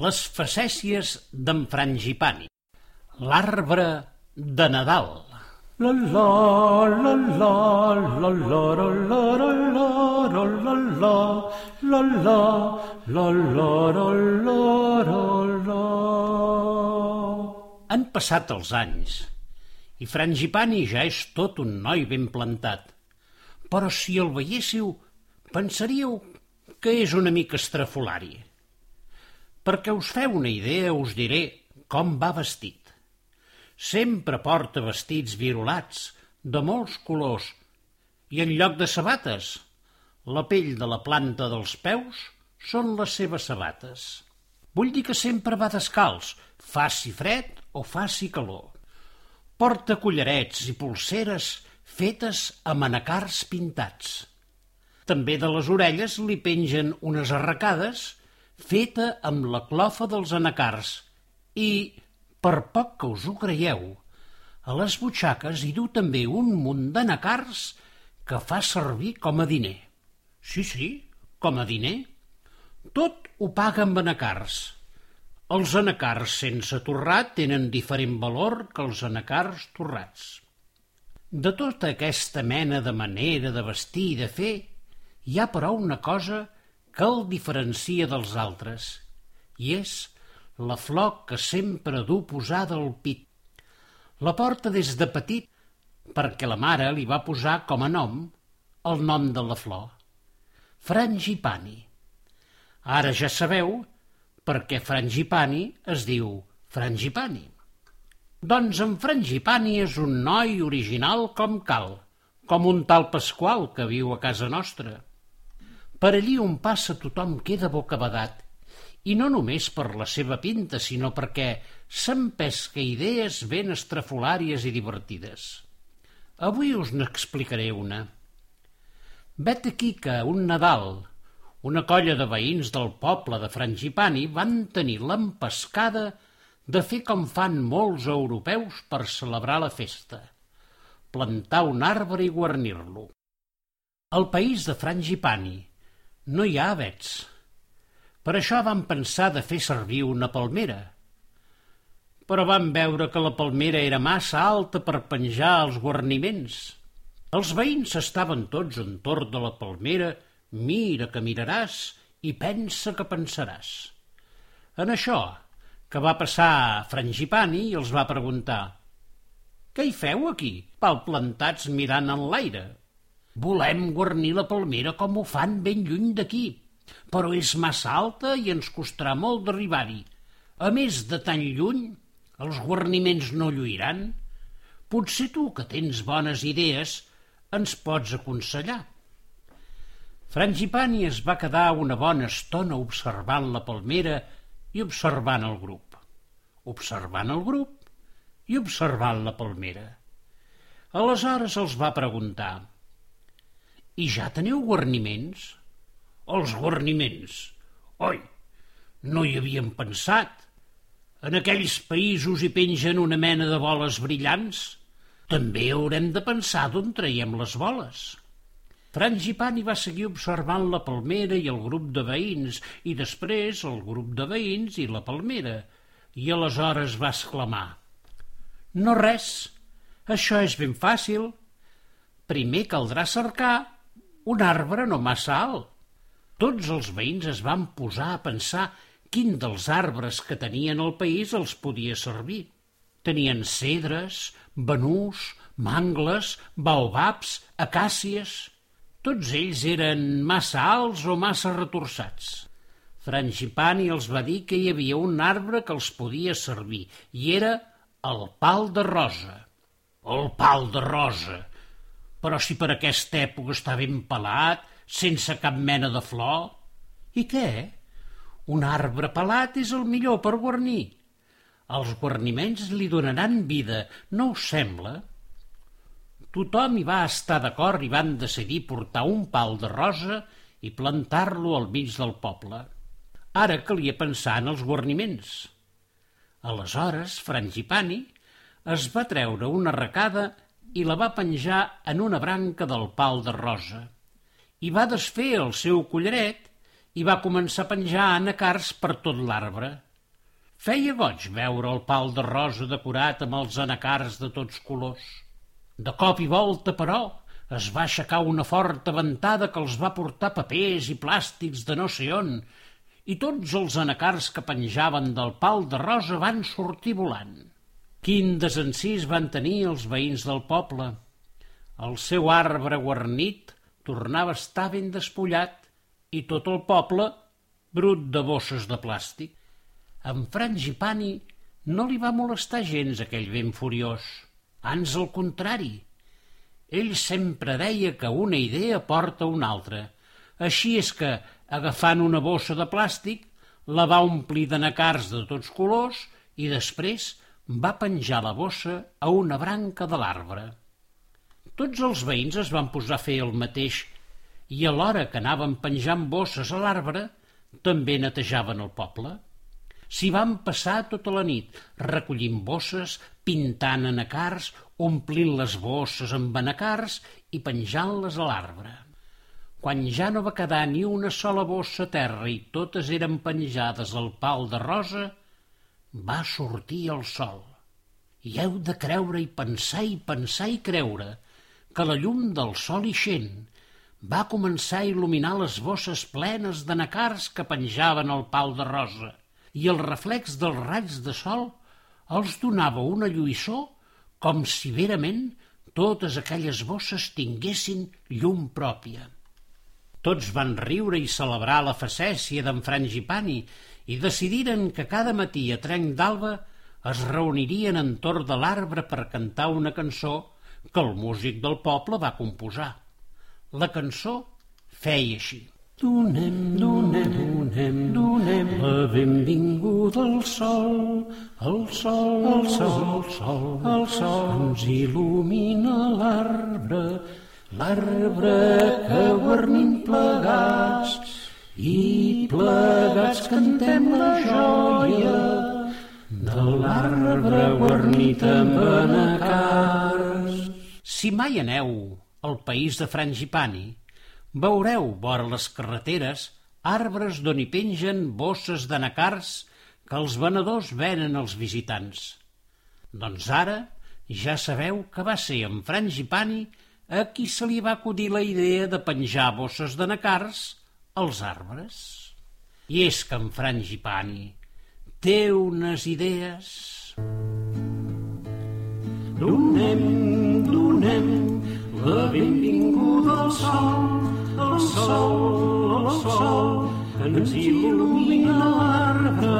Les facècies d'en Frangipani, l'arbre de Nadal. Han passat els anys i Frangipani ja és tot un noi ben plantat. Però si el veiéssiu, pensaríeu que és una mica estrafolari. Perquè us feu una idea, us diré com va vestit. Sempre porta vestits virolats, de molts colors, i en lloc de sabates, la pell de la planta dels peus són les seves sabates. Vull dir que sempre va descalç, faci fred o faci calor. Porta collarets i polseres fetes amb anacars pintats. També de les orelles li pengen unes arracades feta amb la clofa dels anacars i, per poc que us ho creieu, a les butxaques hi du també un munt d'anacars que fa servir com a diner. Sí, sí, com a diner. Tot ho paga amb anacars. Els anacars sense torrat tenen diferent valor que els anacars torrats. De tota aquesta mena de manera de vestir i de fer, hi ha però una cosa que el diferencia dels altres, i és la flor que sempre du posada al pit. La porta des de petit perquè la mare li va posar com a nom el nom de la flor, Frangipani. Ara ja sabeu per què Frangipani es diu Frangipani. Doncs en Frangipani és un noi original com cal, com un tal Pasqual que viu a casa nostra. Per allí on passa tothom queda bocabadat, i no només per la seva pinta, sinó perquè s'empesca idees ben estrafolàries i divertides. Avui us n'explicaré una. Vet aquí que un Nadal, una colla de veïns del poble de Frangipani van tenir l'empescada de fer com fan molts europeus per celebrar la festa, plantar un arbre i guarnir-lo. Al país de Frangipani, no hi ha avets. Per això vam pensar de fer servir una palmera. Però vam veure que la palmera era massa alta per penjar els guarniments. Els veïns estaven tots entorn de la palmera, mira que miraràs i pensa que pensaràs. En això, que va passar a Frangipani i els va preguntar «Què hi feu aquí, pal plantats mirant en l'aire?» Volem guarnir la palmera com ho fan ben lluny d'aquí, però és massa alta i ens costarà molt d'arribar-hi. A més de tan lluny, els guarniments no lluiran. Potser tu, que tens bones idees, ens pots aconsellar. Frangipani es va quedar una bona estona observant la palmera i observant el grup. Observant el grup i observant la palmera. Aleshores els va preguntar i ja teniu guarniments? Els guarniments? Oi, no hi havíem pensat. En aquells països hi pengen una mena de boles brillants. També haurem de pensar d'on traiem les boles. Frangipani va seguir observant la palmera i el grup de veïns, i després el grup de veïns i la palmera, i aleshores va exclamar «No res, això és ben fàcil. Primer caldrà cercar un arbre no massa alt. Tots els veïns es van posar a pensar quin dels arbres que tenien al país els podia servir. Tenien cedres, banús, mangles, baobabs, acàcies... Tots ells eren massa alts o massa retorçats. Frangipani els va dir que hi havia un arbre que els podia servir, i era el pal de rosa. El pal de rosa, però si per aquesta època està ben pelat, sense cap mena de flor... I què? Un arbre pelat és el millor per guarnir. Els guarniments li donaran vida, no us sembla? Tothom hi va estar d'acord i van decidir portar un pal de rosa i plantar-lo al mig del poble. Ara calia pensar en els guarniments. Aleshores, Frangipani es va treure una arracada i la va penjar en una branca del pal de rosa. I va desfer el seu collaret i va començar a penjar anacars per tot l'arbre. Feia goig veure el pal de rosa decorat amb els anacars de tots colors. De cop i volta, però, es va aixecar una forta ventada que els va portar papers i plàstics de no sé on, i tots els anacars que penjaven del pal de rosa van sortir volant. Quin desencís van tenir els veïns del poble. El seu arbre guarnit tornava a estar ben despullat i tot el poble brut de bosses de plàstic. En Frangipani no li va molestar gens aquell vent furiós. Ans al contrari. Ell sempre deia que una idea porta una altra. Així és que, agafant una bossa de plàstic, la va omplir de nacars de tots colors i després va penjar la bossa a una branca de l'arbre. Tots els veïns es van posar a fer el mateix i a l'hora que anaven penjant bosses a l'arbre també netejaven el poble. S'hi van passar tota la nit, recollint bosses, pintant anacars, omplint les bosses amb anacars i penjant-les a l'arbre. Quan ja no va quedar ni una sola bossa a terra i totes eren penjades al pal de rosa, va sortir el sol. I heu de creure i pensar i pensar i creure que la llum del sol ixent va començar a il·luminar les bosses plenes de nacars que penjaven al pal de rosa i el reflex dels raigs de sol els donava una lluïssor com si verament totes aquelles bosses tinguessin llum pròpia. Tots van riure i celebrar la facècia d'en Frangipani i decidiren que cada matí a trenc d'alba es reunirien entorn de l'arbre per cantar una cançó que el músic del poble va composar. La cançó feia així. Donem, donem, donem, donem la benvinguda al sol, el sol, el sol, el sol, el sol ens il·lumina l'arbre, l'arbre que guarnim plegats i plegats cantem la joia de l'arbre guarnit amb anacars. Si mai aneu al país de Frangipani, Veureu, vora les carreteres, arbres d'on hi pengen bosses de nacars que els venedors venen als visitants. Doncs ara ja sabeu que va ser en Frangipani a qui se li va acudir la idea de penjar bosses de nacars als arbres. I és que en Frangipani té unes idees... Donem, donem la benvinguda al sol, el sol, el sol, que ens il·lumina l'arbre,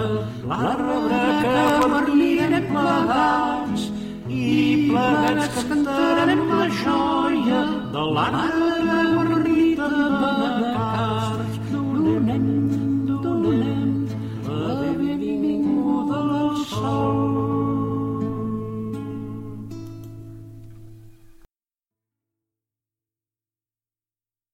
l'arbre que guarnirem plegats, i plegats cantarem la joia de l'arbre